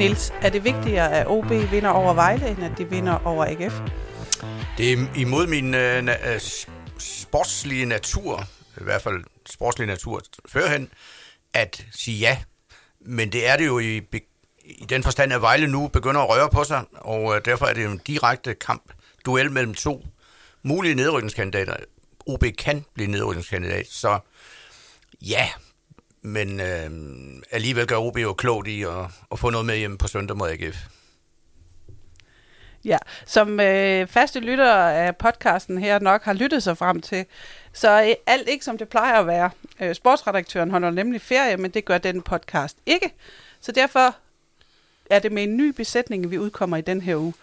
Nils, er det vigtigere, at OB vinder over Vejle, end at de vinder over AGF? Det er imod min øh, na- øh, sportslige natur, i hvert fald sportslige natur førhen, at sige ja. Men det er det jo i, i den forstand, at Vejle nu begynder at røre på sig, og øh, derfor er det jo en direkte kamp, duel mellem to mulige nedrykningskandidater. OB kan blive nedrykningskandidat, så ja, men øh, alligevel gør OB jo klogt i at, at få noget med hjem på søndag mod AGF. Ja, som øh, faste lyttere af podcasten her nok har lyttet sig frem til, så er alt ikke som det plejer at være. Øh, sportsredaktøren holder nemlig ferie, men det gør den podcast ikke. Så derfor er det med en ny besætning, vi udkommer i den her uge.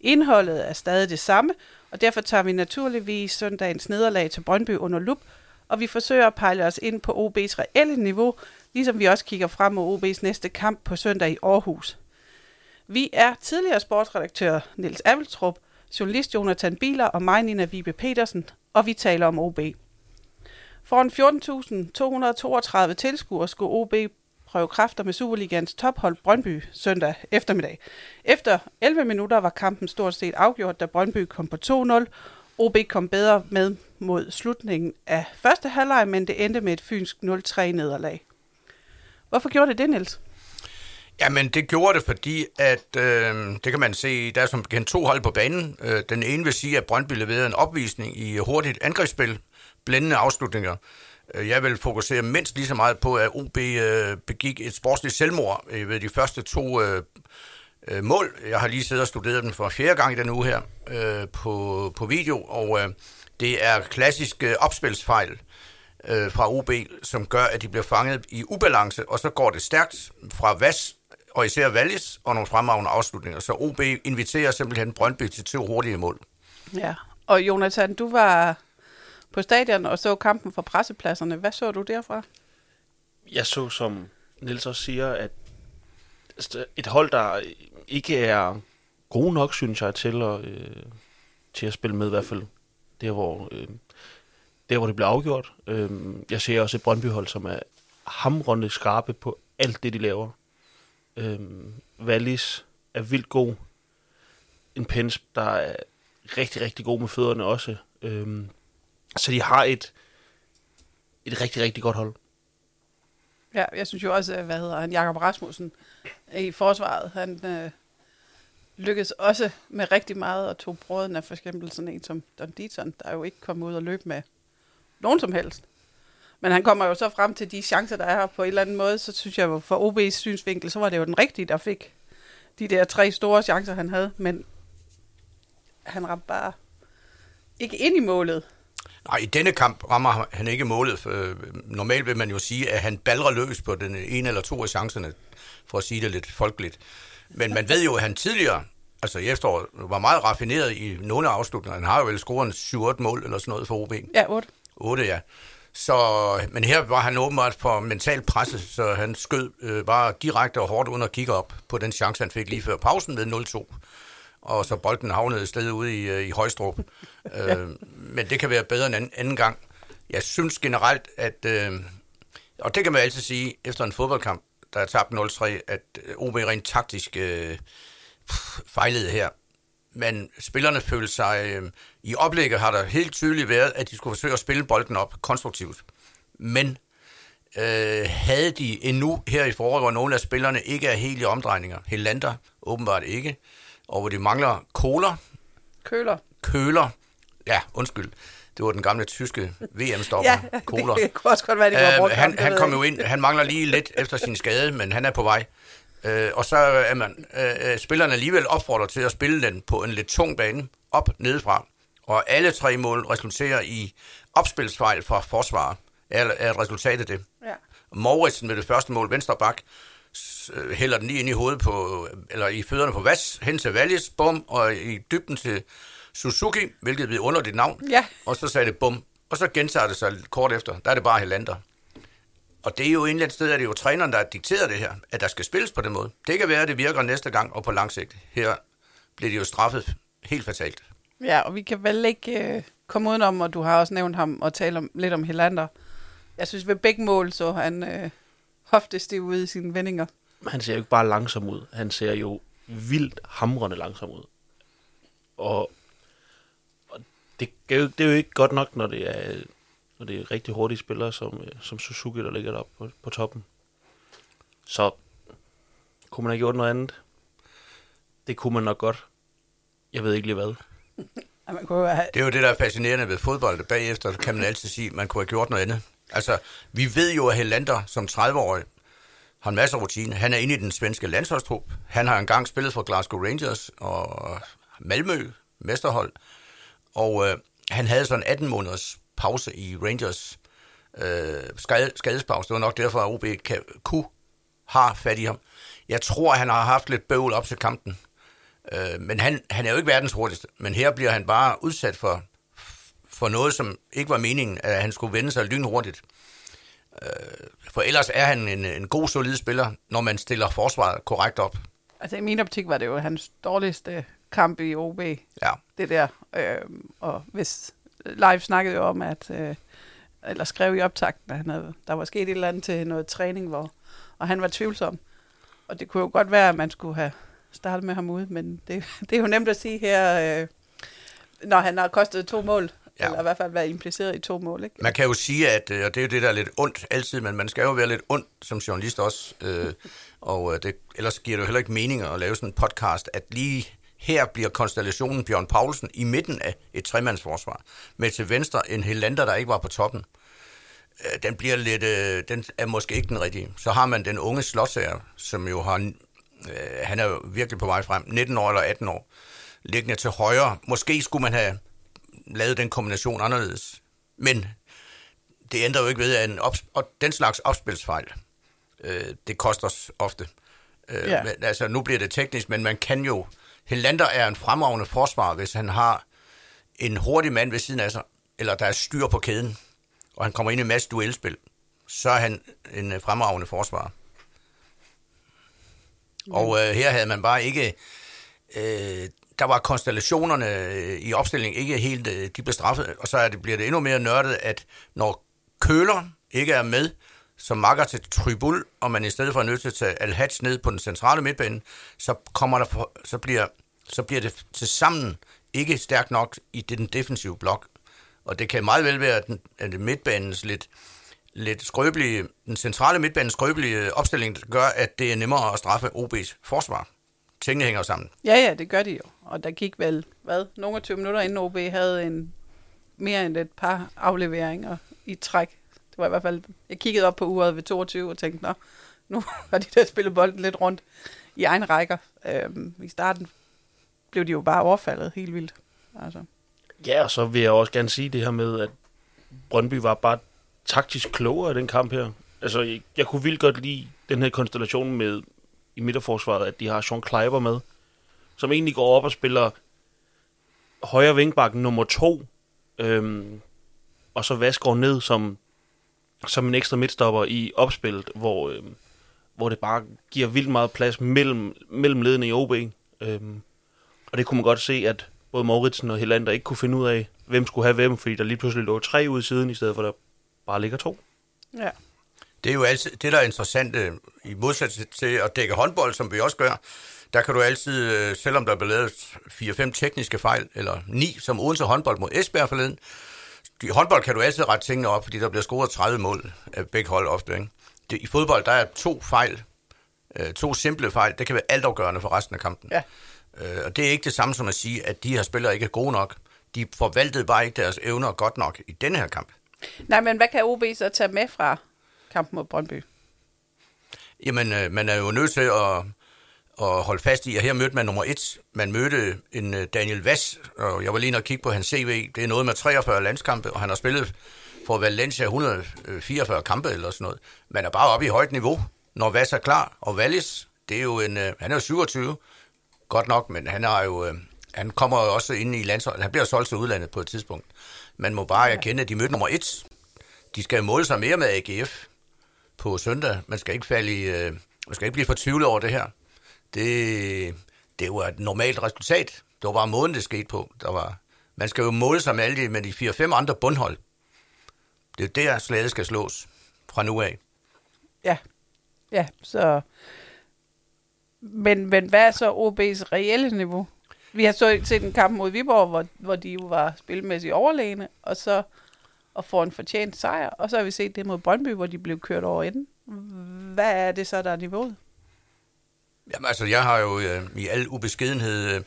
Indholdet er stadig det samme, og derfor tager vi naturligvis søndagens nederlag til Brøndby under lup, og vi forsøger at pejle os ind på OB's reelle niveau, ligesom vi også kigger frem mod OB's næste kamp på søndag i Aarhus. Vi er tidligere sportsredaktør Niels Aveltrup, journalist Jonathan Biler og mig, Nina Vibe Petersen, og vi taler om OB. Foran 14.232 tilskuere skulle OB prøve kræfter med Superligans tophold Brøndby søndag eftermiddag. Efter 11 minutter var kampen stort set afgjort, da Brøndby kom på 2-0. OB kom bedre med mod slutningen af første halvleg, men det endte med et fynsk 0-3 nederlag. Hvorfor gjorde det det, Niels? Jamen, det gjorde det, fordi at, øh, det kan man se, der er som bekendt to hold på banen. Øh, den ene vil sige, at Brøndby leverede en opvisning i hurtigt angrebsspil, blændende afslutninger. Øh, jeg vil fokusere mindst lige så meget på, at OB øh, begik et sportsligt selvmord øh, ved de første to øh, øh, mål. Jeg har lige siddet og studeret dem for fjerde gang i den uge her øh, på, på video, og øh, det er klassisk øh, opspilsfejl øh, fra OB, som gør, at de bliver fanget i ubalance, og så går det stærkt fra Vas og især Valles og nogle fremragende afslutninger. Så OB inviterer simpelthen Brøndby til to hurtige mål. Ja, og Jonathan, du var på stadion og så kampen fra pressepladserne. Hvad så du derfra? Jeg så, som Niels også siger, at et hold, der ikke er gode nok, synes jeg, til at, øh, til at spille med i hvert fald. Der, hvor, øh, der, hvor det bliver afgjort. Øh, jeg ser også et Brøndby-hold, som er hamrende skarpe på alt det, de laver. Øh, Wallis er vildt god. En Pens, der er rigtig, rigtig god med fødderne også. Øh, så de har et, et rigtig, rigtig godt hold. Ja, jeg synes jo også, hvad hedder han, Jakob Rasmussen i forsvaret, han øh, lykkedes også med rigtig meget og tog brøden af for eksempel sådan en som Don Deaton, der jo ikke kom ud og løb med nogen som helst. Men han kommer jo så frem til de chancer, der er her på en eller anden måde, så synes jeg jo for OB's synsvinkel, så var det jo den rigtige, der fik de der tre store chancer, han havde, men han ramte bare ikke ind i målet. Nej, i denne kamp rammer han ikke målet. For, normalt vil man jo sige, at han balrer løs på den ene eller to af chancerne, for at sige det lidt folkeligt. Men man ved jo, at han tidligere, altså i efteråret, var meget raffineret i nogle af afslutningerne. Han har jo vel scoret 7-8 mål eller sådan noget for OB. Ja, 8. 8, ja. Så, men her var han åbenbart for mental presse, så han skød øh, bare direkte og hårdt under at kigge op på den chance, han fik lige før pausen ved 0-2 og så bolden havnede et sted ude i, øh, i Højstrup. øh, men det kan være bedre end anden, anden gang. Jeg synes generelt, at, øh, og det kan man altid sige, efter en fodboldkamp, der er tabt 0-3, at OB rent taktisk øh, fejlede her. Men spillerne følte sig, øh, i oplægget har der helt tydeligt været, at de skulle forsøge at spille bolden op konstruktivt. Men øh, havde de endnu her i foråret, hvor nogle af spillerne ikke er helt i omdrejninger, Helander åbenbart ikke, og hvor de mangler koler. Køler. Køler. Ja, undskyld. Det var den gamle tyske VM-stopper. ja, Koler. det kunne også godt være, det var brugt. Uh, han, han kom jo ind, han mangler lige lidt efter sin skade, men han er på vej. Uh, og så er man, uh, spillerne alligevel opfordret til at spille den på en lidt tung bane, op nedefra. Og alle tre mål resulterer i opspilsfejl fra forsvaret, er, er resultatet det. Ja. Mauritsen med det første mål, venstre bak, hælder den lige ind i hovedet på, eller i fødderne på Vas, hen til Valles, bum, og i dybden til Suzuki, hvilket bliver under dit navn. Ja. Og så sagde det bum. Og så gentager det sig kort efter. Der er det bare Helander. Og det er jo et sted, at det er jo træneren, der har dikteret det her, at der skal spilles på den måde. Det kan være, at det virker næste gang og på lang sigt. Her bliver det jo straffet helt fatalt. Ja, og vi kan vel ikke øh, komme udenom, og du har også nævnt ham og tale om, lidt om Helander. Jeg synes ved begge mål, så han øh, hoftestiv ude i sine vendinger. han ser jo ikke bare langsom ud. Han ser jo vildt hamrende langsom ud. Og, og det, er jo, det er jo ikke godt nok, når det er, når det er rigtig hurtige spillere som, øh, som Suzuki, der ligger deroppe på, på toppen. Så kunne man have gjort noget andet? Det kunne man nok godt. Jeg ved ikke lige hvad. Man kunne jo have, Det er jo det, der er fascinerende ved fodbold. Bagefter kan man altid sige, at man kunne have gjort noget andet. Altså, vi ved jo, at Helander som 30-årig har en masse rutine. Han er inde i den svenske landsholdstrup. Han har engang spillet for Glasgow Rangers og Malmø, mesterhold. Og øh, han havde sådan 18 måneders pause i Rangers øh, skade, skadespause. Det var nok derfor, at OB kan, kunne har fat i ham. Jeg tror, han har haft lidt bøvl op til kampen. Øh, men han, han er jo ikke verdens hurtigste. Men her bliver han bare udsat for, for noget, som ikke var meningen, at han skulle vende sig lynhurtigt. Øh, for ellers er han en, en god, solid spiller, når man stiller forsvaret korrekt op. altså i min optik var det jo hans dårligste kamp i OB, Ja. det der. Øh, og hvis live snakkede jo om, at, øh, eller skrev i optakten, at han havde, der var sket et eller andet til noget træning, hvor, og han var tvivlsom. Og det kunne jo godt være, at man skulle have startet med ham ud, men det, det er jo nemt at sige her, øh, når han har kostet to mål, Ja. eller i hvert fald været impliceret i to mål. Ikke? Man kan jo sige, at, øh, og det er jo det, der er lidt ondt altid, men man skal jo være lidt ondt som journalist også. Øh, og øh, det, ellers giver det jo heller ikke mening at lave sådan en podcast, at lige her bliver konstellationen Bjørn Paulsen i midten af et tremandsforsvar, med til venstre en Helander, der ikke var på toppen. Øh, den bliver lidt, øh, den er måske ikke den rigtige. Så har man den unge slotsager, som jo har, øh, han er jo virkelig på vej frem, 19 år eller 18 år, liggende til højre. Måske skulle man have lavet den kombination anderledes. Men det ændrer jo ikke ved, at en ops- og den slags opspilsfejl, øh, det koster os ofte. Øh, Ja. men, altså, nu bliver det teknisk, men man kan jo... Helander er en fremragende forsvar, hvis han har en hurtig mand ved siden af sig, eller der er styr på kæden, og han kommer ind i en masse duelspil, så er han en øh, fremragende forsvar. Og øh, her havde man bare ikke... Øh, der var konstellationerne øh, i opstillingen ikke helt... Øh, de blev straffet, og så er det, bliver det endnu mere nørdet, at når Køler ikke er med som makker til Tribul, og man i stedet for er nødt til at tage al ned på den centrale midtbane, så, kommer der for, så, bliver, så bliver det til sammen ikke stærkt nok i den defensive blok. Og det kan meget vel være, at, den, at midtbanens lidt, lidt skrøbelige, den centrale midtbanens skrøbelige øh, opstilling gør, at det er nemmere at straffe OB's forsvar. Tingene hænger sammen. Ja, ja, det gør de jo. Og der gik vel, hvad, nogle af 20 minutter inden OB havde en mere end et par afleveringer i træk. Det var i hvert fald, jeg kiggede op på uret ved 22 og tænkte, nå, nu har de der spillet bolden lidt rundt i egen rækker. Øhm, I starten blev de jo bare overfaldet helt vildt. Altså. Ja, og så vil jeg også gerne sige det her med, at Brøndby var bare taktisk klogere i den kamp her. Altså, jeg, jeg kunne vildt godt lide den her konstellation med i midterforsvaret, at de har Sean Kleiber med, som egentlig går op og spiller højre vingbakken nummer to, øhm, og så Vasgaard ned som, som en ekstra midtstopper i opspillet, hvor, øhm, hvor det bare giver vildt meget plads mellem, mellem ledene i OB. Øhm, og det kunne man godt se, at både Mauritsen og Helander ikke kunne finde ud af, hvem skulle have hvem, fordi der lige pludselig lå tre ud siden, i stedet for at der bare ligger to. Ja. Det er jo altid det, der er interessant øh, i modsætning til at dække håndbold, som vi også gør. Der kan du altid, øh, selvom der er lavet 4-5 tekniske fejl, eller 9 som Odense håndbold mod Esbjerg forleden, i håndbold kan du altid rette tingene op, fordi der bliver scoret 30 mål af begge hold ofte. Ikke? Det, I fodbold, der er to fejl, øh, to simple fejl, det kan være altafgørende for resten af kampen. Ja. Øh, og det er ikke det samme som at sige, at de her spillere ikke er gode nok. De forvaltede bare ikke deres evner godt nok i denne her kamp. Nej, men hvad kan OB så tage med fra kampen mod Brøndby? Jamen, øh, man er jo nødt til at, at holde fast i, at her mødte man nummer et. Man mødte en øh, Daniel Vass, og jeg var lige inde og kigge på hans CV. Det er noget med 43 landskampe, og han har spillet for Valencia 144 kampe eller sådan noget. Man er bare oppe i højt niveau, når Vass er klar. Og Wallis, det er jo en, øh, han er jo 27, godt nok, men han er jo... Øh, han kommer jo også ind i landsholdet. Han bliver solgt til udlandet på et tidspunkt. Man må bare erkende, at de mødte nummer et. De skal måle sig mere med AGF på søndag. Man skal ikke falde i, øh, man skal ikke blive fortvivlet over det her. Det, det var et normalt resultat. Det var bare måden, det skete på. Der var, man skal jo måle sig med alle de, med de 4-5 andre bundhold. Det er der, slaget skal slås fra nu af. Ja, ja, så Men, men hvad er så OB's reelle niveau? Vi har så set en kamp mod Viborg, hvor, hvor de jo var spilmæssigt overlegne, og så og får en fortjent sejr. Og så har vi set det mod Brøndby, hvor de blev kørt over enden. Hvad er det så, der er niveauet? Jamen altså, jeg har jo øh, i al ubeskedenhed... Øh,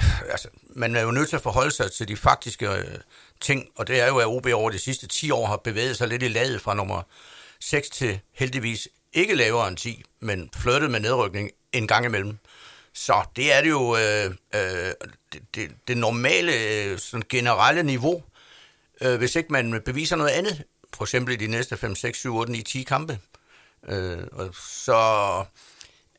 altså, man er jo nødt til at forholde sig til de faktiske øh, ting, og det er jo, at OB over de sidste 10 år har bevæget sig lidt i laget fra nummer 6 til heldigvis ikke lavere end 10, men flyttet med nedrykning en gang imellem. Så det er det jo øh, øh, det, det, det normale, øh, sådan generelle niveau, øh, hvis ikke man beviser noget andet, for eksempel i de næste 5, 6, 7, 8, 9, 10 kampe. Øh, og så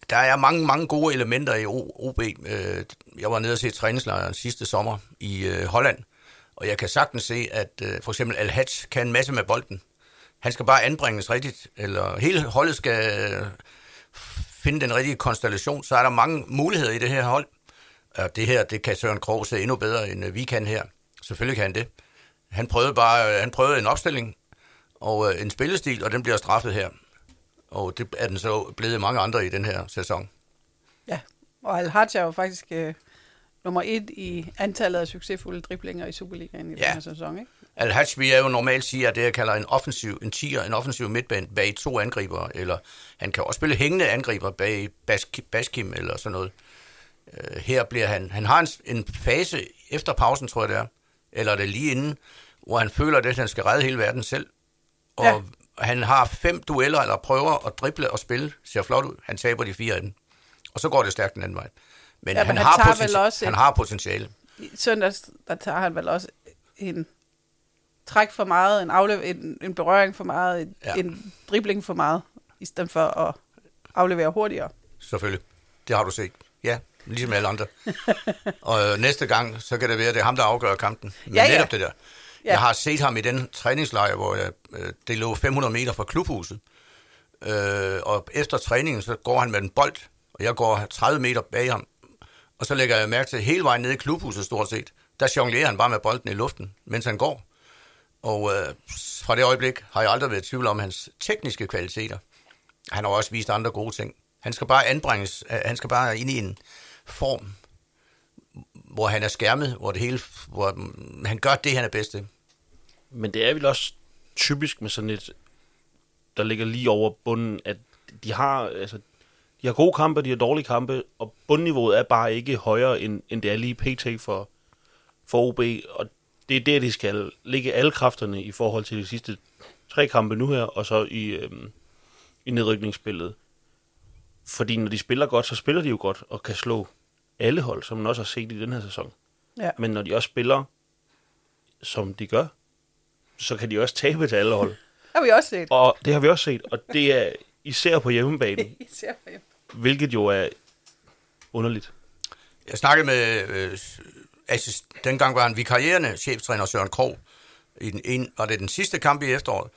der er mange, mange gode elementer i OB. Øh, jeg var nede og se træningslejren sidste sommer i øh, Holland, og jeg kan sagtens se, at øh, for eksempel al kan en masse med bolden. Han skal bare anbringes rigtigt, eller hele holdet skal øh, finde den rigtige konstellation, så er der mange muligheder i det her hold. Og det her, det kan Søren Krog se endnu bedre, end øh, vi kan her. Selvfølgelig kan han det. Han prøvede bare han prøvede en opstilling og en spillestil, og den bliver straffet her. Og det er den så blevet mange andre i den her sæson. Ja, og Al-Hajj er jo faktisk øh, nummer et i antallet af succesfulde driblinger i Superligaen i ja. den her sæson, ikke? Al-Hajj vil jeg jo normalt sige, at det jeg kalder en offensiv, en tier, en offensiv midtbane bag to angriber, eller han kan også spille hængende angriber bag Baskim eller sådan noget. Uh, her bliver han, han har en, en fase efter pausen, tror jeg det er, eller det lige inden, hvor han føler, at han skal redde hele verden selv. Og ja han har fem dueller, eller prøver at drible og spille, ser flot ud. Han taber de fire af dem. Og så går det stærkt den anden vej. Men, ja, han, han, har potenti- også han har potentiale. I søndags, der tager han vel også en træk for meget, en, aflev- en, en berøring for meget, en, ja. en dribling for meget, i stedet for at aflevere hurtigere. Selvfølgelig. Det har du set. Ja, ligesom alle andre. og øh, næste gang, så kan det være, at det er ham, der afgør kampen. Men ja, ja. netop det der. Ja. Jeg har set ham i den træningslejr, hvor jeg, øh, det lå 500 meter fra klubhuset. Øh, og efter træningen, så går han med en bold, og jeg går 30 meter bag ham. Og så lægger jeg mærke til, hele vejen ned i klubhuset stort set, der jonglerer han bare med bolden i luften, mens han går. Og øh, fra det øjeblik har jeg aldrig været i tvivl om hans tekniske kvaliteter. Han har også vist andre gode ting. Han skal bare anbringes, øh, han skal bare ind i en form, hvor han er skærmet, hvor det hele, hvor han gør det, han er bedst til. Men det er vel også typisk med sådan et, der ligger lige over bunden, at de har, altså, de har gode kampe, de har dårlige kampe, og bundniveauet er bare ikke højere, end, end det er lige pt. for, for OB, og det er der, de skal lægge alle kræfterne i forhold til de sidste tre kampe nu her, og så i, øhm, i nedrykningsspillet. Fordi når de spiller godt, så spiller de jo godt, og kan slå alle hold, som man også har set i den her sæson. Ja. Men når de også spiller, som de gør, så kan de også tabe til alle hold. har vi også set. Og det har vi også set, og det er især på hjemmebane. især på hjemmebane. Hvilket jo er underligt. Jeg snakkede med, øh, assist, dengang var han vikarierende cheftræner Søren Krog. I den en, var det den sidste kamp i efteråret,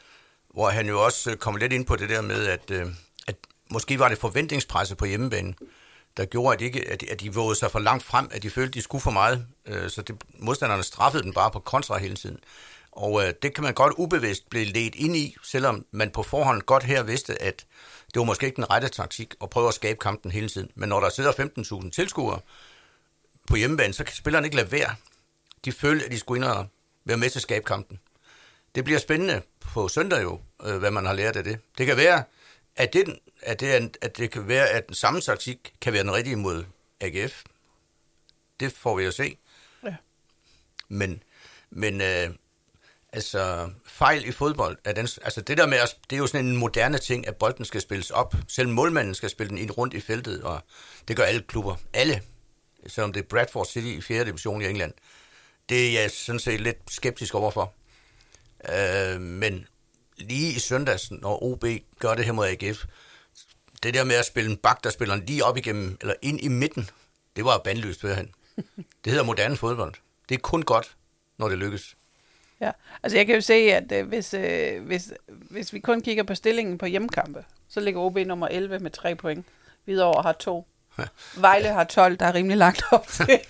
hvor han jo også øh, kom lidt ind på det der med, at, øh, at måske var det forventningspresse på hjemmebanen der gjorde, at de, ikke, at, de, at de vågede sig for langt frem, at de følte, at de skulle for meget. Øh, så det, modstanderne straffede den bare på kontra hele tiden. Og øh, det kan man godt ubevidst blive ledt ind i, selvom man på forhånd godt her vidste, at det var måske ikke den rette taktik at prøve at skabe kampen hele tiden. Men når der sidder 15.000 tilskuere på hjemmebane, så kan spillerne ikke lade være. De følte, at de skulle ind og være med til at skabe kampen. Det bliver spændende på søndag jo, øh, hvad man har lært af det. Det kan være, at det, at det, at det kan være, at den samme taktik kan være den rigtige mod AGF. Det får vi at se. Ja. Men, men øh, altså, fejl i fodbold, er den, altså det der med, at, det er jo sådan en moderne ting, at bolden skal spilles op. Selv målmanden skal spille den ind rundt i feltet, og det gør alle klubber. Alle. Selvom det er Bradford City i 4. division i England. Det er jeg sådan set lidt skeptisk overfor. Øh, men lige i søndags, når OB gør det her mod AGF, det der med at spille en bak, der spiller lige op igennem, eller ind i midten, det var bandløst han. Det hedder moderne fodbold. Det er kun godt, når det lykkes. Ja, altså jeg kan jo se, at øh, hvis, øh, hvis, hvis vi kun kigger på stillingen på hjemmekampe, så ligger OB nummer 11 med 3 point. Hvidovre har 2. Vejle har 12, der er rimelig langt op til,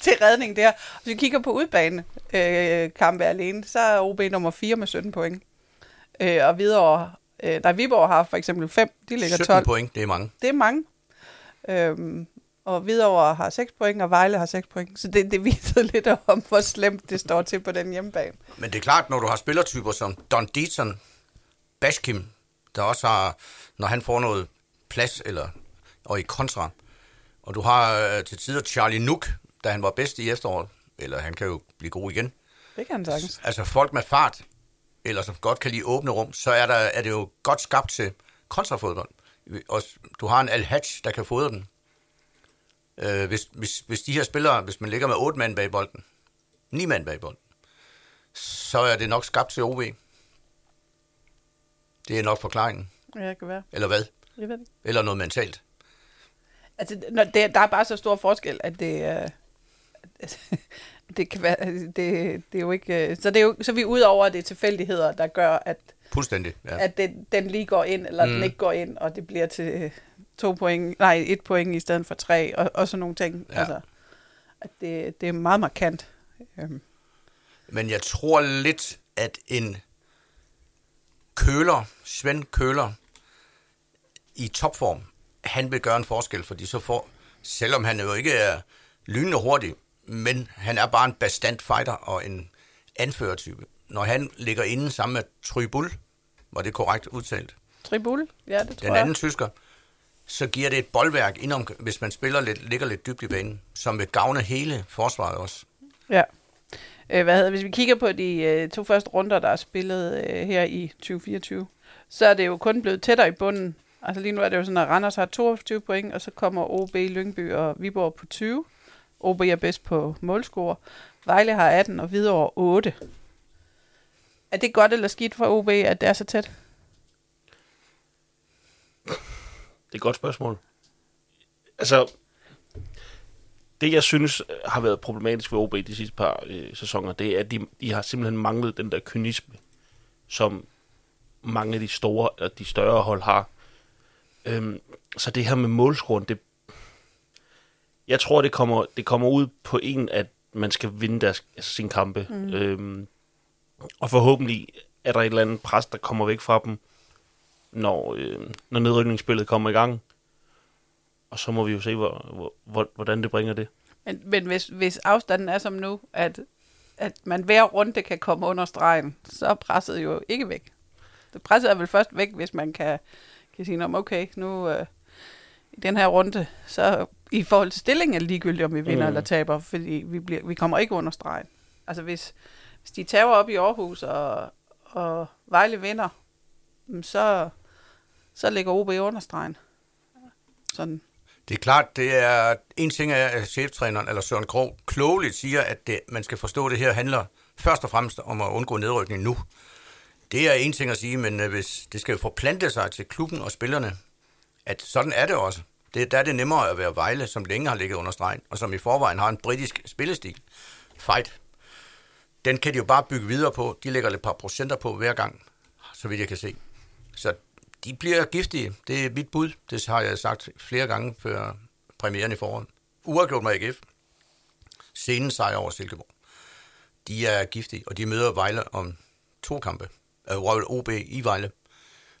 til redning der. Hvis vi kigger på udbane øh, kampe alene, så er OB nummer 4 med 17 point. Øh, og videre, øh, nej, Viborg har for eksempel 5, de ligger 12. 17 point, det er mange. Det er mange. Øhm, og Hvidovre har 6 point, og Vejle har 6 point. Så det, det viser lidt om, hvor slemt det står til på den hjemmebane. Men det er klart, når du har spillertyper som Don Dietzen, Bashkim, der også har, når han får noget plads, eller, og i kontra, og du har øh, til tider Charlie Nook, da han var bedst i efteråret, eller han kan jo blive god igen. Det kan han sagtens. Altså folk med fart, eller som godt kan lide åbne rum, så er, der, er det jo godt skabt til kontrafodbold. Og du har en Al-Hajj, der kan fodre den. Øh, hvis, hvis, hvis de her spillere, hvis man ligger med otte mand bag bolden, ni mand bag bolden, så er det nok skabt til OB. Det er nok forklaringen. Ja, det kan være. Eller hvad? Jeg ved det. Eller noget mentalt. Altså, når det, der er bare så stor forskel, at det, øh, at- det kan være, det, det er jo ikke, øh, så det er jo, så er vi ud over, at det er tilfældigheder, der gør, at, Fuldstændig, ja. at det, den lige går ind, eller mm. Den ikke går ind, og det bliver til to point, nej, et point i stedet for tre, og, og sådan nogle ting. Ja. Altså, at det, det er meget markant. Øhm, Men jeg tror lidt, at en køler, Svend Køler, i topform, han vil gøre en forskel, fordi så får, selvom han jo ikke er lynende hurtig, men han er bare en bastant fighter og en anførertype. Når han ligger inde sammen med Trybul, var det korrekt udtalt, Tribul, ja, det tror den jeg. anden tysker, så giver det et boldværk, indenom, hvis man spiller lidt, ligger lidt dybt i banen, som vil gavne hele forsvaret også. Ja. Øh, hvad hedder, hvis vi kigger på de øh, to første runder, der er spillet øh, her i 2024, så er det jo kun blevet tættere i bunden. Altså lige nu er det jo sådan, at Randers har 22 point, og så kommer OB, Lyngby og Viborg på 20. OB er bedst på målscore. Vejle har 18, og Hvidovre 8. Er det godt eller skidt for OB, at det er så tæt? Det er et godt spørgsmål. Altså, det jeg synes øh, har været problematisk ved OB de sidste par øh, sæsoner, det er, at de, de har simpelthen manglet den der kynisme, som mange af de store og de større hold har. Øhm, så det her med målscoren, det, jeg tror, det kommer, det kommer ud på en, at man skal vinde deres, altså sine kampe. Mm. Øhm, og forhåbentlig er der et eller andet pres, der kommer væk fra dem, når, øh, når nedrykningsspillet kommer i gang. Og så må vi jo se, hvor, hvor, hvor, hvordan det bringer det. Men, men hvis, hvis afstanden er som nu, at, at man hver runde kan komme under stregen, så er presset jo ikke væk. Det presset er vel først væk, hvis man kan, kan sige, om okay, nu øh, i den her runde, så i forhold til stillingen er det ligegyldigt, om vi vinder mm. Eller taber, fordi vi, bliver, vi kommer ikke under stregen. Altså hvis, hvis de tager op i Aarhus, og, og Vejle vinder, så, så ligger OB under stregen. Sådan. Det er klart, det er en ting er, at cheftræneren, eller Søren Krog, klogeligt siger, at det, man skal forstå, at det her handler først og fremmest om at undgå nedrykning nu. Det er en ting at sige, men øh, hvis det skal jo forplante sig til klubben og spillerne, at sådan er det også. Det, der er det nemmere at være Vejle, som længe har ligget under stregen, og som i forvejen har en britisk spillestil. Fight. Den kan de jo bare bygge videre på. De lægger et par procenter på hver gang, så vidt jeg kan se. Så de bliver giftige. Det er mit bud. Det har jeg sagt flere gange før premieren i foråret. Uafgjort med AGF. Scenen sejr over Silkeborg. De er giftige, og de møder Vejle om to kampe. Royal OB i Vejle.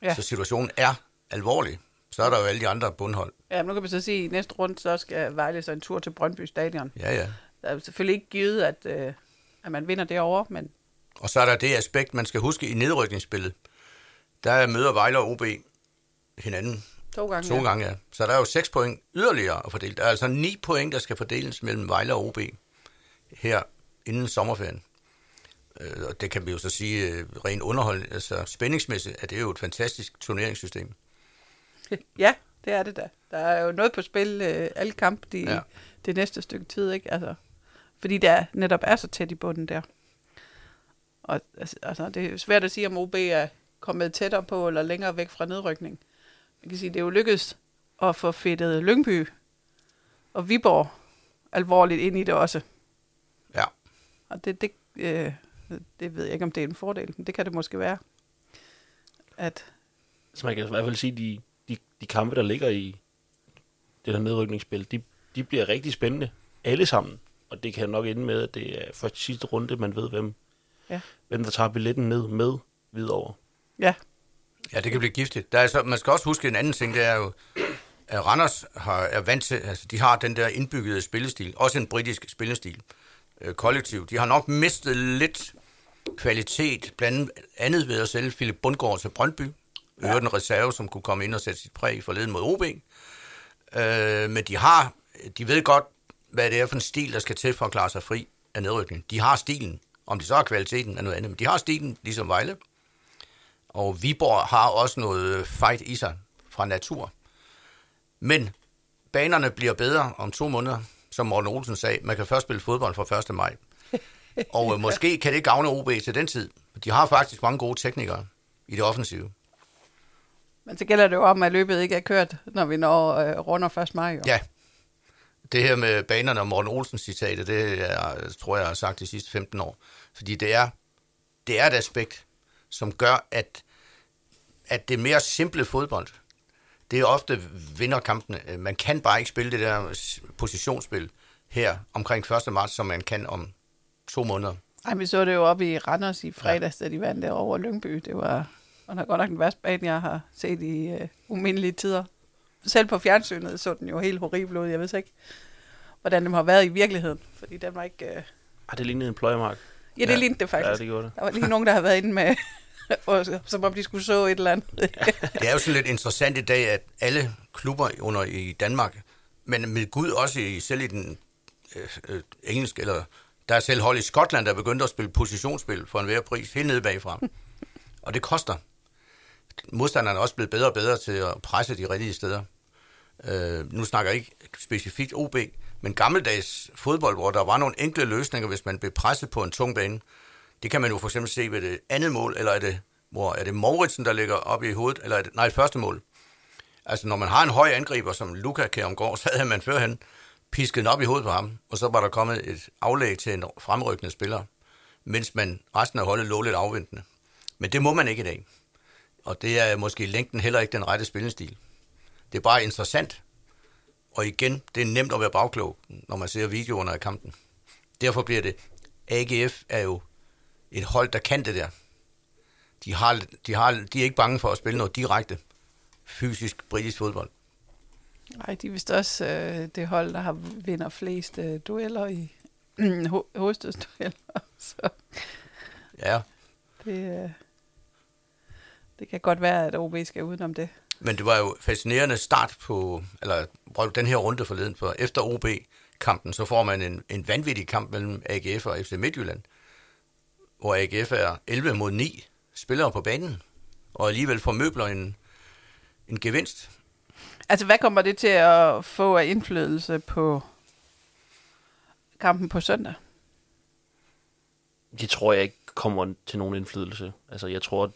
Ja. Ja. Så situationen er alvorlig. Så er der jo alle de andre bundhold. Ja, nu kan vi så sige, at i næste runde, så skal Vejle så en tur til Brøndby Stadion. Ja, ja. Der er selvfølgelig ikke givet, at, øh, at man vinder derovre, men Og så er der det aspekt, man skal huske i nedrykningsspillet. Der møder Vejle og OB hinanden to gange. to gange, ja. Så der er jo seks point yderligere at fordele. Der er altså ni point, der skal fordeles mellem Vejle og OB her inden sommerferien. Øh, Og det kan vi jo så sige øh, rent underhold, altså spændingsmæssigt, at det er jo et fantastisk turneringssystem. Ja, det er det da. Der er jo noget på spil øh, alle kampe de, ja. Ja. det næste stykke tid, ikke? Altså, fordi der netop er så tæt i bunden der. Og altså, altså, det er svært at sige, om OB er kommet tættere på eller længere væk fra nedrykning. Man kan sige, det er jo lykkedes at få fedtet Lyngby og Viborg alvorligt ind i det også. Ja. Og det, det, øh, det ved jeg ikke, om det er en fordel, men det kan det måske være. At, Så man kan i hvert fald sige, at de, de, de kampe, der ligger i det der nedrykningsspil, de, de bliver rigtig spændende. Alle sammen. Og det kan nok ende med, at det er først sidste runde, man ved, hvem, Ja. hvem der tager billetten ned med videre. ja, Ja, det kan blive giftigt. Der er så, man skal også huske en anden ting, det er jo, at Randers har, er vant til, altså de har den der indbyggede spillestil, også en britisk spillestil, øh, kollektiv. De har nok mistet lidt kvalitet, blandt andet ved at sælge Philip Bundgaard til Brøndby, ja. en reserve, som kunne komme ind og sætte sit præg forleden mod OB. Øh, men de har, de ved godt, hvad det er for en stil, der skal til for at klare sig fri af nedrykning. De har stilen. Om de så har kvaliteten er noget andet, men de har stilen, ligesom Vejle. Og Viborg har også noget fight i sig fra natur. Men banerne bliver bedre om to måneder, som Morten Olsen sagde. Man kan først spille fodbold fra 1. maj. Og øh, måske kan det gavne OB til den tid. De har faktisk mange gode teknikere i det offensive. Men så gælder det jo om, at løbet ikke er kørt, når vi når øh, runder 1. maj. Jo. Ja. Det her med banerne og Morten Olsens citat, det er, tror jeg, jeg har sagt de sidste 15 år. Fordi det er, det er et aspekt, som gør, at, at det mere simple fodbold, det er ofte vinderkampene. Man kan bare ikke spille det der positionsspil her omkring 1. marts, som man kan om to måneder. Ej, vi så det jo op i Randers i fredags, ja. da de vandt der over Lyngby. Det var, og det er godt nok den værste bane, jeg har set i uh, umindelige tider. Selv på fjernsynet så den jo helt horribel ud. Jeg ved ikke, hvordan det har været i virkeligheden, fordi den var ikke... Uh... Ej, det lignede en pløjemark. Ja, det ja. lignede det faktisk. Ja, det gjorde det. Der var lige nogen, der har været inde med, som om de skulle så et eller andet. det er jo sådan lidt interessant i dag, at alle klubber under i Danmark, men med Gud også i, selv i den øh, øh, engelske, eller der er selv hold i Skotland, der begyndte at spille positionsspil for en hver pris, helt nede bagfra. og det koster. Modstanderne er også blevet bedre og bedre til at presse de rigtige steder. Øh, nu snakker jeg ikke specifikt OB, men gammeldags fodbold, hvor der var nogle enkle løsninger, hvis man blev presset på en tung bane. Det kan man jo for eksempel se ved det andet mål, eller er det, hvor er det Mauritsen, der ligger oppe i hovedet, eller er det, nej, første mål. Altså, når man har en høj angriber, som Luka Kjærumgaard, så havde man førhen pisket op i hovedet på ham, og så var der kommet et aflæg til en fremrykkende spiller, mens man resten af holdet lå lidt afventende. Men det må man ikke i dag. Og det er måske i længden heller ikke den rette spillestil. Det er bare interessant. Og igen, det er nemt at være bagklog, når man ser videoerne af kampen. Derfor bliver det, AGF er jo et hold, der kan det der. De, har, de, har, de er ikke bange for at spille noget direkte fysisk britisk fodbold. Nej, de er vist også øh, det hold, der har vinder flest øh, dueller i ho- hovedstødsdueller. Så ja. Det, øh, det kan godt være, at OB skal udenom det. Men det var jo fascinerende start på, eller den her runde forleden, for efter OB-kampen, så får man en, en vanvittig kamp mellem AGF og FC Midtjylland, hvor AGF er 11 mod 9 spillere på banen, og alligevel får møbler en, en gevinst. Altså, hvad kommer det til at få af indflydelse på kampen på søndag? Det tror jeg ikke kommer til nogen indflydelse. Altså, jeg tror, at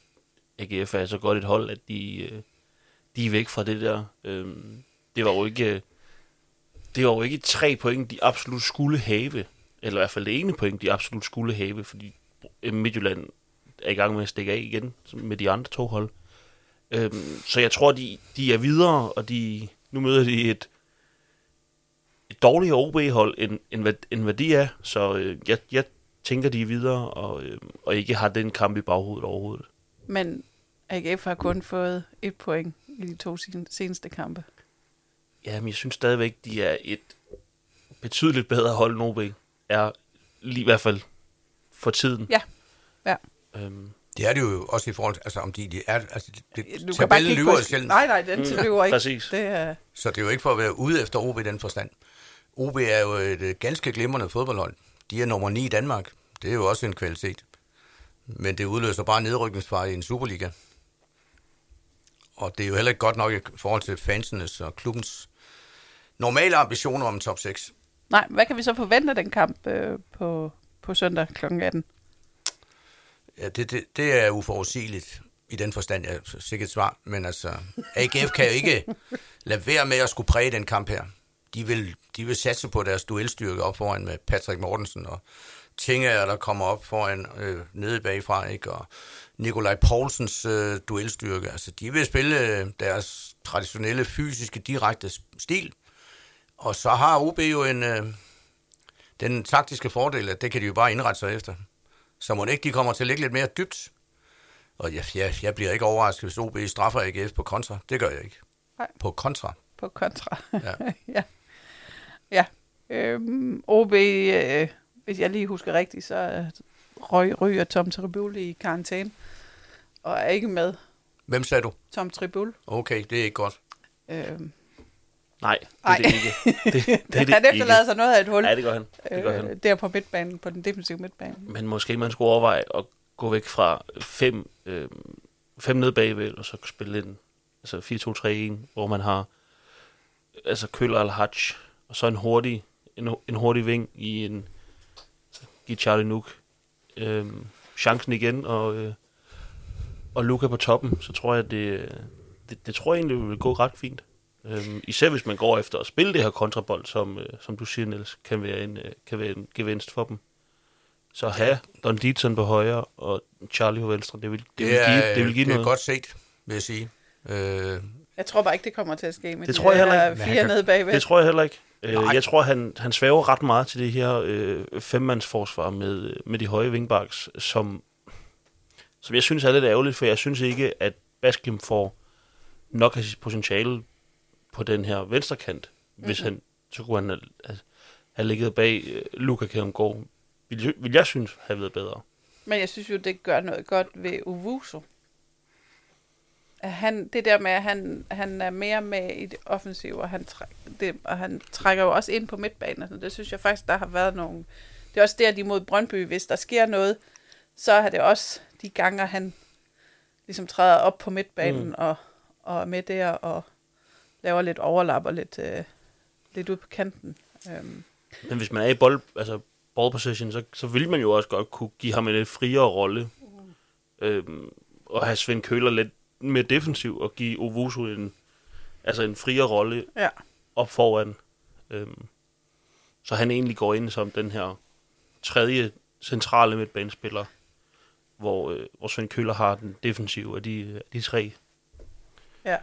AGF er så godt et hold, at de, øh, de er væk fra det der. Øhm, det var jo ikke... Øh, det var jo ikke tre point, de absolut skulle have. Eller i hvert fald det ene point, de absolut skulle have, fordi Midtjylland er i gang med at stikke af igen med de andre to hold. Øhm, så jeg tror, de, de er videre, og de nu møder de et, et dårligere OB-hold, end, end, hvad, end hvad de er. Så øh, jeg, jeg tænker, de er videre, og, øh, og ikke har den kamp i baghovedet overhovedet. Men AGF har kun fået et point i de to seneste kampe. Ja, men jeg synes stadigvæk, de er et betydeligt bedre hold end OB. Er lige i hvert fald for tiden. Ja, ja. Øhm, det er det jo også i forhold til, altså om de, de er, altså det, du kan bare lyver på, selv. Nej, nej, den mm, lyver ikke. Præcis. Det er... Så det er jo ikke for at være ude efter OB i den forstand. OB er jo et ganske glimrende fodboldhold. De er nummer 9 i Danmark. Det er jo også en kvalitet. Men det udløser bare nedrykningsfare i en Superliga. Og det er jo heller ikke godt nok i forhold til fansenes og klubbens normale ambitioner om top 6. Nej, hvad kan vi så forvente af den kamp øh, på, på søndag kl. 18? Ja, det, det, det er uforudsigeligt i den forstand, jeg er sikkert svar. Men altså, AGF kan jo ikke lade være med at skulle præge den kamp her. De vil, de vil satse på deres duelstyrke op foran med Patrick Mortensen og Tinga, der kommer op foran øh, nede bagfra, ikke? og Nikolaj Poulsens øh, duelstyrke. Altså, de vil spille øh, deres traditionelle, fysiske, direkte stil. Og så har OB jo en, øh, den taktiske fordel, at det kan de jo bare indrette sig efter. Så må ikke, de kommer til at ligge lidt mere dybt. Og jeg, jeg, jeg bliver ikke overrasket, hvis OB straffer AGF på kontra. Det gør jeg ikke. Nej. På kontra. på kontra. Ja. ja. ja. Øhm, OB, øh, hvis jeg lige husker rigtigt, så øh, røg, ryger Tom Tribul i karantæne. Og er ikke med. Hvem sagde du? Tom Tribul. Okay, det er ikke godt. Øhm, Nej, det er Ej. det ikke. Det, det, det er det han efterlader sig noget af et hul. Ja, det gør han. Det gør han. øh, der på midtbanen, på den defensive midtbane. Men måske man skulle overveje at gå væk fra fem, øh, fem ned bagved, og så spille ind altså 4-2-3-1, hvor man har altså Køller eller Hatch, og så en hurtig, en, en hurtig ving i en, altså, give Charlie Nook øh, chancen igen, og, øh, og Luca på toppen, så tror jeg, det, det, det tror jeg egentlig vil gå ret fint. Øhm, især hvis man går efter at spille det her kontrabold, som, øh, som du siger, Niels, kan være en, øh, kan være en gevinst for dem. Så have Don Dietzen på højre og Charlie på venstre, det vil, det Det, vil er, give, det vil give det er noget. godt set, vil jeg sige. Øh, Jeg tror bare ikke, det kommer til at ske med Det de tror jeg heller der ikke. Fire kan- nede bagved. Det tror jeg heller ikke. Øh, Nej. jeg tror, han, han svæver ret meget til det her øh, femmandsforsvar med, med de høje wingbacks, som, som jeg synes er lidt ærgerligt, for jeg synes ikke, at Baskim får nok af sit potentiale på den her venstre kant. Hvis Mhm. han, så kunne han have, have ligget bag øh, Luka Kjærumgaard, vil, jeg- vil jeg synes have været bedre. Men jeg synes jo, det gør noget godt ved Uvuso. Han, det der med, at han, han er mere med i det offensive, og han, træk, det, og han trækker jo også ind på midtbanen. Og sådan. Det synes jeg faktisk, der har været nogle... Det er også der, de mod Brøndby, hvis der sker noget, så er det også de gange, han ligesom træder op på midtbanen mm. og, og er med der og laver lidt overlap og lidt, øh, lidt ud på kanten. Øhm, Men hvis man er i bold, altså ball position, så, så vil man jo også godt kunne give ham en lidt friere rolle. Øhm, og have Svend Køler lidt mere defensiv og give Ovusu en, altså en friere rolle ja. op foran. Øhm, så han egentlig går ind som den her tredje centrale midtbanespiller, hvor, øh, hvor Svend Køler har den defensive af de, de tre. ja.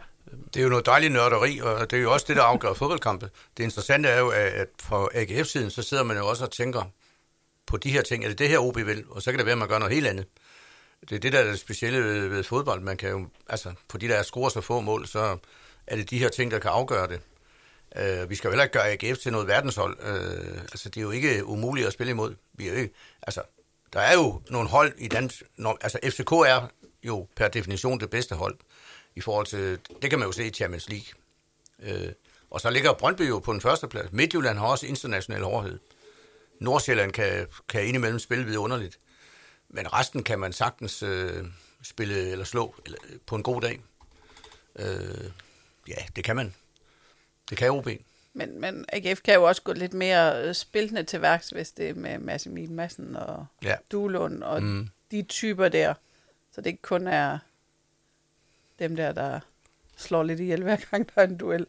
Det er jo noget dejligt nørderi, og det er jo også det, der afgør fodboldkampe. Det interessante er jo, at fra AGF-siden, så sidder man jo også og tænker på de her ting. Er det det her, OB vil? Og så kan det være, at man gør noget helt andet. Det er det, der er det specielle ved, ved fodbold. Man kan jo, altså, på de der scorer så få mål, så er det de her ting, der kan afgøre det. Uh, vi skal jo heller ikke gøre AGF til noget verdenshold. Uh, altså, det er jo ikke umuligt at spille imod. Vi er jo ikke, altså, der er jo nogle hold i dansk... Når, altså, FCK er jo per definition det bedste hold i forhold til... Det kan man jo se i Champions League. Uh, og så ligger Brøndby jo på den første plads. Midtjylland har også international hårdhed. Nordsjælland kan, kan indimellem spille vidunderligt. Men resten kan man sagtens øh, spille eller slå eller, på en god dag. Øh, ja, det kan man. Det kan OB. Men, men AGF kan jo også gå lidt mere øh, spillende til værks, hvis det er med Mads Emil Madsen og Ja. Duelund og mm. de typer der. Så det ikke kun er dem der, der slår lidt ihjel hver gang, der er en duel.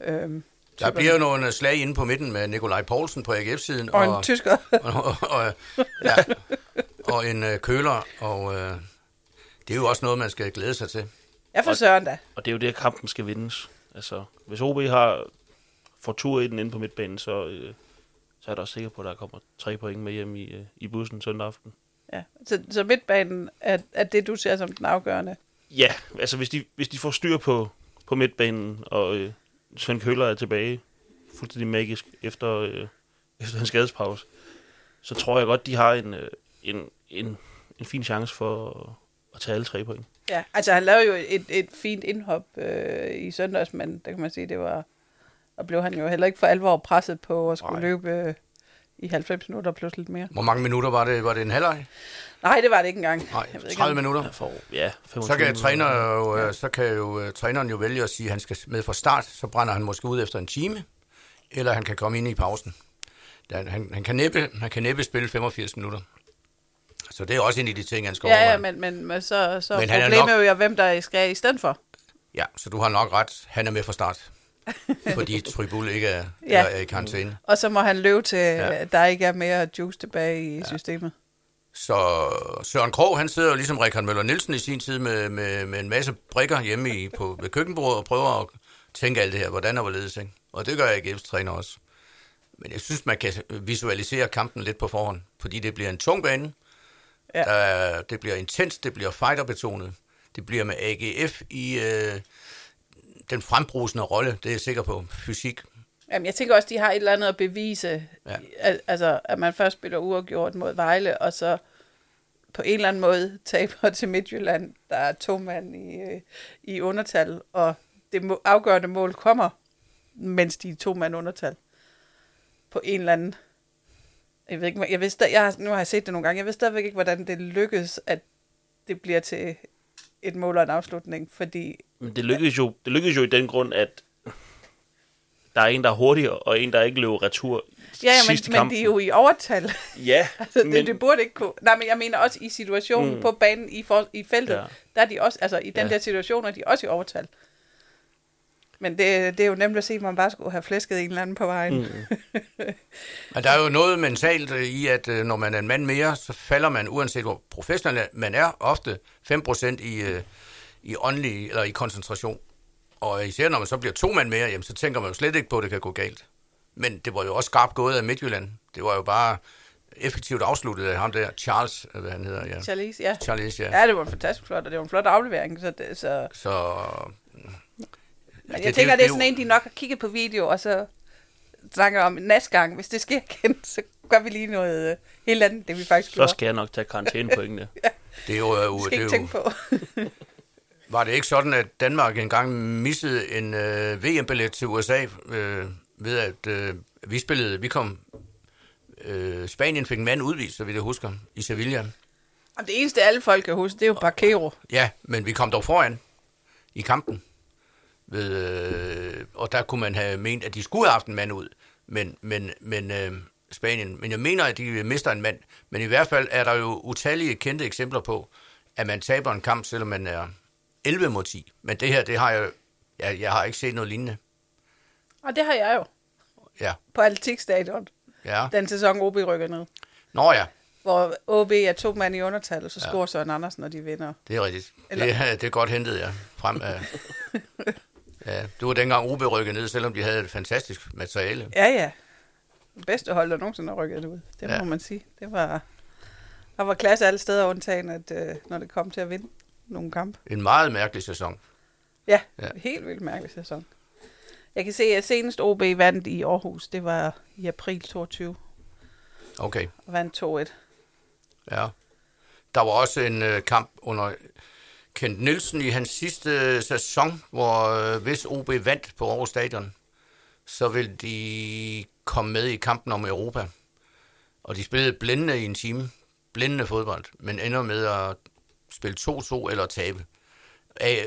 Øhm, Der bliver jo nogle slag inde på midten med Nikolaj Poulsen på AGF-siden. og en tysker. og, og, og, ja, og en øh, køler. Og øh, det er jo også noget, man skal glæde sig til. Jeg for søren da. Og det er jo det, kampen skal vindes. Altså, hvis OB har får tur i den inde på midtbanen, så, øh, så er der også sikker på, at der kommer tre point med hjem i, øh, i bussen søndag aften. Ja. Så, så midtbanen er, er det, du ser som den afgørende. Ja, altså hvis de, hvis de får styr på, på midtbanen, og øh, Svend Køller er tilbage fuldstændig magisk efter, øh, efter en skadespause, så tror jeg godt, de har en, øh, en, en, en fin chance for at, tage alle tre point. Ja, altså han lavede jo et, et fint indhop øh, i søndags, men der kan man sige, det var... Og blev han jo heller ikke for alvor presset på at skulle Nej. Nej. løbe øh, i 90 minutter plus lidt mere. Hvor mange minutter var det? Var det en halvleg? Nej, det var det ikke engang. Nej, Jeg ved ikke, 30 om- minutter. Ja, for, ja 25 Så kan, træner jo, øh, så kan jo øh, træneren jo vælge at sige, at han skal med fra start, så brænder han måske ud efter en time, eller han kan komme ind i pausen. Han, han, kan næppe, han kan næppe spille 85 minutter. Så det er også en af de ting, han skal Ja, ja, overveje. men, men, men så, så Men er problemet nok- er jo, hvem der skal i stedet for. Ja, så du har nok ret. Han er med fra start. fordi Tribul ikke er, Ja. er i karantæne. Og så må han løbe til, Ja. der ikke er mere juice tilbage i ja. systemet. Så Søren Krog, han sidder jo ligesom Rikard Møller Nielsen i sin tid med, med, med en masse brikker hjemme i, på, ved køkkenbordet og prøver at tænke alt det her, hvordan og hvorledes. Ikke? Og det gør jeg AGF's træner også. Men jeg synes, man kan visualisere kampen lidt på forhånd, fordi det bliver en tung bane. Ja. Der, det bliver intens, det bliver fighterbetonet. Det bliver med AGF i, øh, den frembrusende rolle, det er jeg sikker på. Fysik. Jamen, jeg tænker også, de har et eller andet at bevise. Ja. Al- altså, at man først spiller uafgjort mod Vejle, og så på en eller anden måde taber til Midtjylland. Der er to mand i, øh, i undertal, og det må, afgørende mål kommer, mens de er to mand undertal. På en eller anden... Jeg ved ikke, jeg ved, sta- jeg har, nu har jeg set det nogle gange. Jeg ved stadigvæk ikke, hvordan det lykkes, at det bliver til et mål og en afslutning, fordi Men det lykkedes jo, det lykkedes jo i den grund, at der er en, der er hurtigere, og en, der ikke løber retur Ja, ja men, men kampen. de er jo i overtal. Ja, Altså, det, men, det burde ikke kunne... Nej, men jeg mener også i situationen mm. På banen i, for, i feltet. Ja. der er de også, altså i den Ja. der situation er de også i overtal. Men det, det er jo nemt at se, at man bare skulle have flæsket en eller anden på vejen. Mm. Men der er jo noget mentalt i, at øh, når man er en mand mere, så falder man, uanset hvor professionel man er, ofte 5% i, øh, i åndelig eller i koncentration. Og især når man så bliver to mand mere, jamen, så tænker man jo slet ikke på, at det kan gå galt. Men det var jo også skarpt gået af Midtjylland. Det var jo bare effektivt afsluttet af ham der, Charles, øh, hvad han hedder, ja. Charlize, ja. Charles, ja. Ja, det var fantastisk flot, og det var en flot aflevering. Så, det, så Så... men jeg tænker, det er sådan en, de nok har kigget på video, og så snakker om næste gang, hvis det sker igen, så gør vi lige noget øh, helt andet, det vi faktisk så gjorde. skal jeg nok tage karantænepoengene. Det er jo, øh, Det skal det ikke er tænke jo, på. Var det ikke sådan, at Danmark engang missede en øh, VM-billet til USA øh, ved at øh, vi spillede, vi kom, øh, Spanien fik en mand udvist, så vidt jeg husker, i Sevilla. Og det eneste, alle folk kan huske, det er jo Barquero. Ja, men vi kom dog foran i kampen. Ved, øh, og der kunne man have ment, at de skulle have haft en mand ud. Men, men, men øh, Spanien, men jeg mener, at de mister en mand. Men i hvert fald er der jo utallige kendte eksempler på, at man taber en kamp, selvom man er 11 mod 10. Men det her, det har jeg, jeg, jeg har ikke set noget lignende. Og det har jeg jo Ja, på Atletikstadion, ja. den sæson OB rykker ned. Nå ja, Hvor OB er to mand i undertal, og så Ja. scorer Søren Andersen, og de vinder. det er rigtigt. Eller- Det, er- det er godt hentet, ja. Frem af, det var dengang OB rykkede ned, selvom de havde et fantastisk materiale. Ja, ja. Det bedste hold, der nogensinde har rykket ud. Det må Ja. man sige. Det var, der var klasse alle steder, undtagen, at øh, når det kom til at vinde nogle kampe. En meget mærkelig sæson. Ja, Ja. ja. helt vildt mærkelig sæson. Jeg kan se, at senest OB vandt i Aarhus. Det var i april 22 Okay, og vandt 2-1. ja. Der var også en øh, kamp under Kent Nielsen i hans sidste sæson, hvor øh, hvis OB vandt på Aarhus Stadion, så ville de komme med i kampen om Europa. Og de spillede blændende i en time. Blændende fodbold, men ender med at spille 2-2 eller tabe.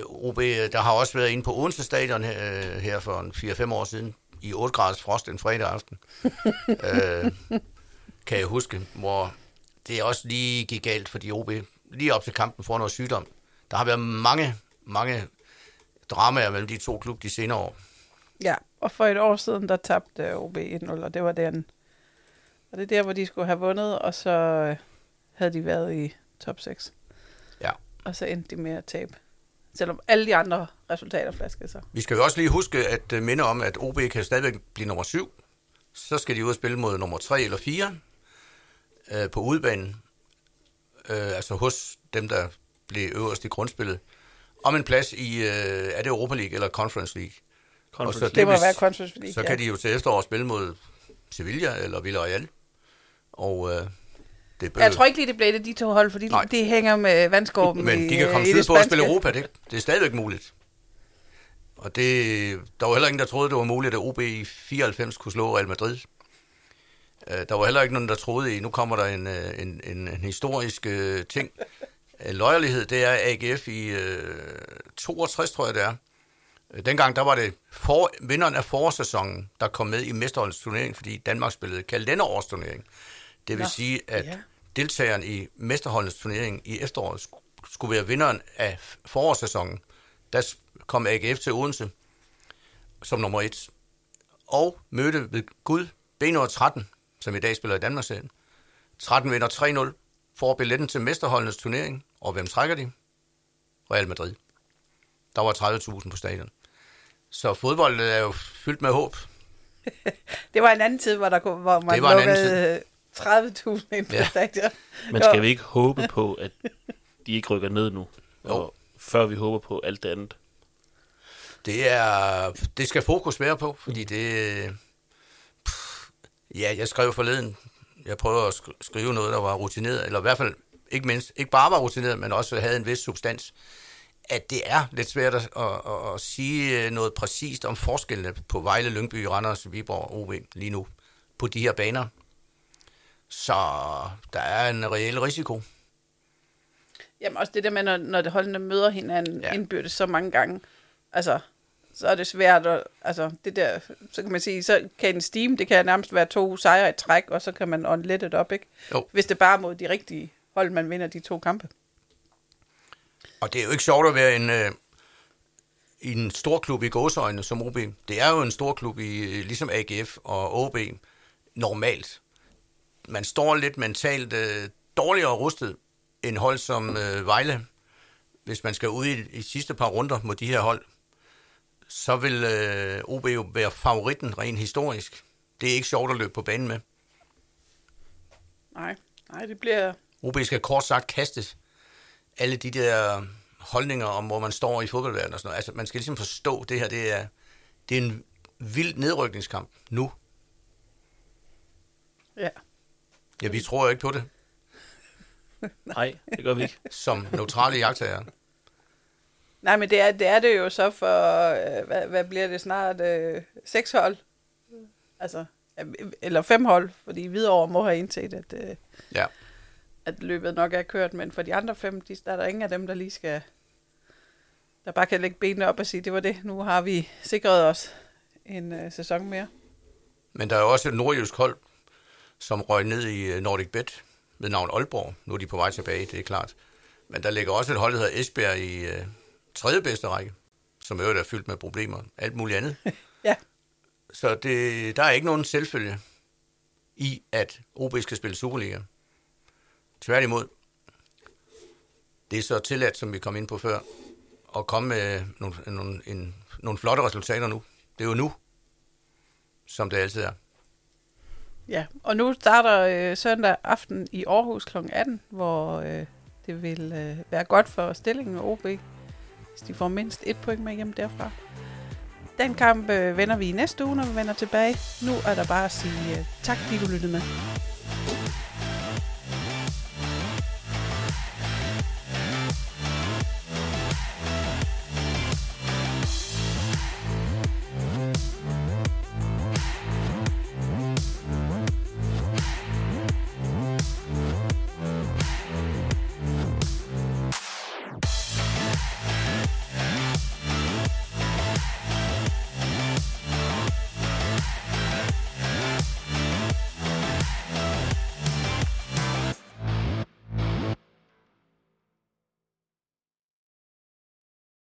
OB, der har også været inde på Odense Stadion her, øh, her for en 4-5 år siden, i 8 graders frost en fredag aften. øh, kan jeg huske, hvor det også lige gik galt, fordi OB lige op til kampen får noget sygdom. Der har været mange, mange dramaer mellem de to klub de senere år. Ja, og for et år siden, der tabte OB 1-0, og det var den. Og det er der, hvor de skulle have vundet, og så øh, havde de været i top 6. Ja. Og så endte de med at tabe. Selvom alle de andre resultater flaskede sig. Vi skal jo også lige huske at øh, minde om, at OB kan stadigvæk blive nummer 7. Så skal de ud og spille mod nummer 3 eller 4 øh, på udebanen. Øh, altså hos dem, der blev øverst i grundspillet. Om en plads i, øh, er det Europa League eller Conference League? Conference Og så Det må hvis- være Conference League, Så ja. kan de jo til efterår spille mod Sevilla eller Villarreal. Og øh, det. Jeg tror ikke lige, det blev det, de to hold, fordi Nej. de hænger med vandskorben Men i, de kan komme øh, i det syd på at spille. Europa, det, det er stadigvæk muligt. Og det, der var heller ingen, der troede, det var muligt, at OB i 94 kunne slå Real Madrid. Øh, Der var heller ikke nogen, der troede i, nu kommer der en, øh, en, en, en historisk ting. Øh, Loyalhed, det er AGF i øh, 62, tror jeg det er. Øh, Dengang der var det for, vinderen af forårssæsonen, der kom med i mesterholdets turnering, fordi Danmark spillede kalenderårsturnering. Det vil Nå, sige, at ja. deltageren i mesterholdets turnering i efteråret sk- skulle være vinderen af forårssæsonen. Der kom AGF til Odense som nummer et, og mødte ved Gud B13, som i dag spiller i Danmarksserien. 13 vinder 3-0, får billetten til mesterholdenes turnering, og hvem trækker de? Real Madrid. Der var 30.000 på stadion. Så fodbold er jo fyldt med håb. Det var en anden tid, hvor, der, kunne- hvor man Det var lukkede 30.000 ind på Ja. stadion. Men skal vi ikke håbe på, at de ikke rykker ned nu? Jo. Og før vi håber på alt det andet. Det er, det skal fokus være på, fordi det, pff, ja, jeg skrev forleden, jeg prøver at sk- skrive noget, der var rutineret, eller i hvert fald ikke, mindst, ikke bare var rutineret, men også havde en vis substans, at det er lidt svært at, at, at, at sige noget præcist om forskellene på Vejle, Lyngby, Randers, Viborg og OB lige nu på de her baner. Så der er en reel risiko. Jamen også det der med, når, når det holdene møder hinanden ja. indbyrdes så mange gange, altså, så er det svært at, altså, det der, så kan man sige, så kan en steam, det kan nærmest være to sejre i træk, og så kan man on let it op, ikke? Jo. Hvis det bare er mod de rigtige hold, man vinder de to kampe. Og det er jo ikke sjovt at være en, øh, en stor klub i gåsøjne som OB. Det er jo en stor klub i øh, ligesom AGF og OB normalt. Man står lidt mentalt øh, dårligere rustet end hold som øh, Vejle. Hvis man skal ud i, i sidste par runder mod de her hold, så vil øh, OB jo være favoritten rent historisk. Det er ikke sjovt at løbe på banen med. Nej, nej, det bliver, OB skal kort sagt kastes alle de der holdninger om, hvor man står i fodboldverdenen og sådan noget. Altså, man skal ligesom forstå, det her det er, det er en vild nedrykningskamp nu. ja. Ja, vi tror jo ikke på det, Nej, det gør vi ikke. som neutrale jagttager. Nej, men det er, det er det jo så for, øh, hvad, hvad bliver det snart, øh, seks hold? Altså, øh, eller fem hold, fordi Hvidovre må have indset, at, øh, Ja. at løbet nok er kørt, men for de andre fem, de, der er der ingen af dem, der lige skal, der bare kan lægge benene op og sige, det var det, nu har vi sikret os en øh, sæson mere. Men der er jo også et nordjysk hold, som røg ned i øh, Nordic Bet ved navn Aalborg. Nu er de på vej tilbage, det er klart. Men der ligger også et hold, der hedder Esbjerg i øh, tredje bedste række, som øvrigt er fyldt med problemer. Alt muligt andet. Ja. Så det, der er ikke nogen selvfølge i, at OB skal spille Superliga. Tværtimod, det er så tilladt, som vi kom ind på før, at komme med nogle, nogle, en, nogle flotte resultater nu. Det er jo nu, som det altid er. Ja, og nu starter øh, søndag aften i Aarhus kl. 18, hvor øh, det vil øh, være godt for stillingen af OB, hvis de får mindst et point med hjem derfra. Den kamp øh, vender vi i næste uge, når vi vender tilbage. Nu er der bare at sige øh, tak, fordi du lyttede med.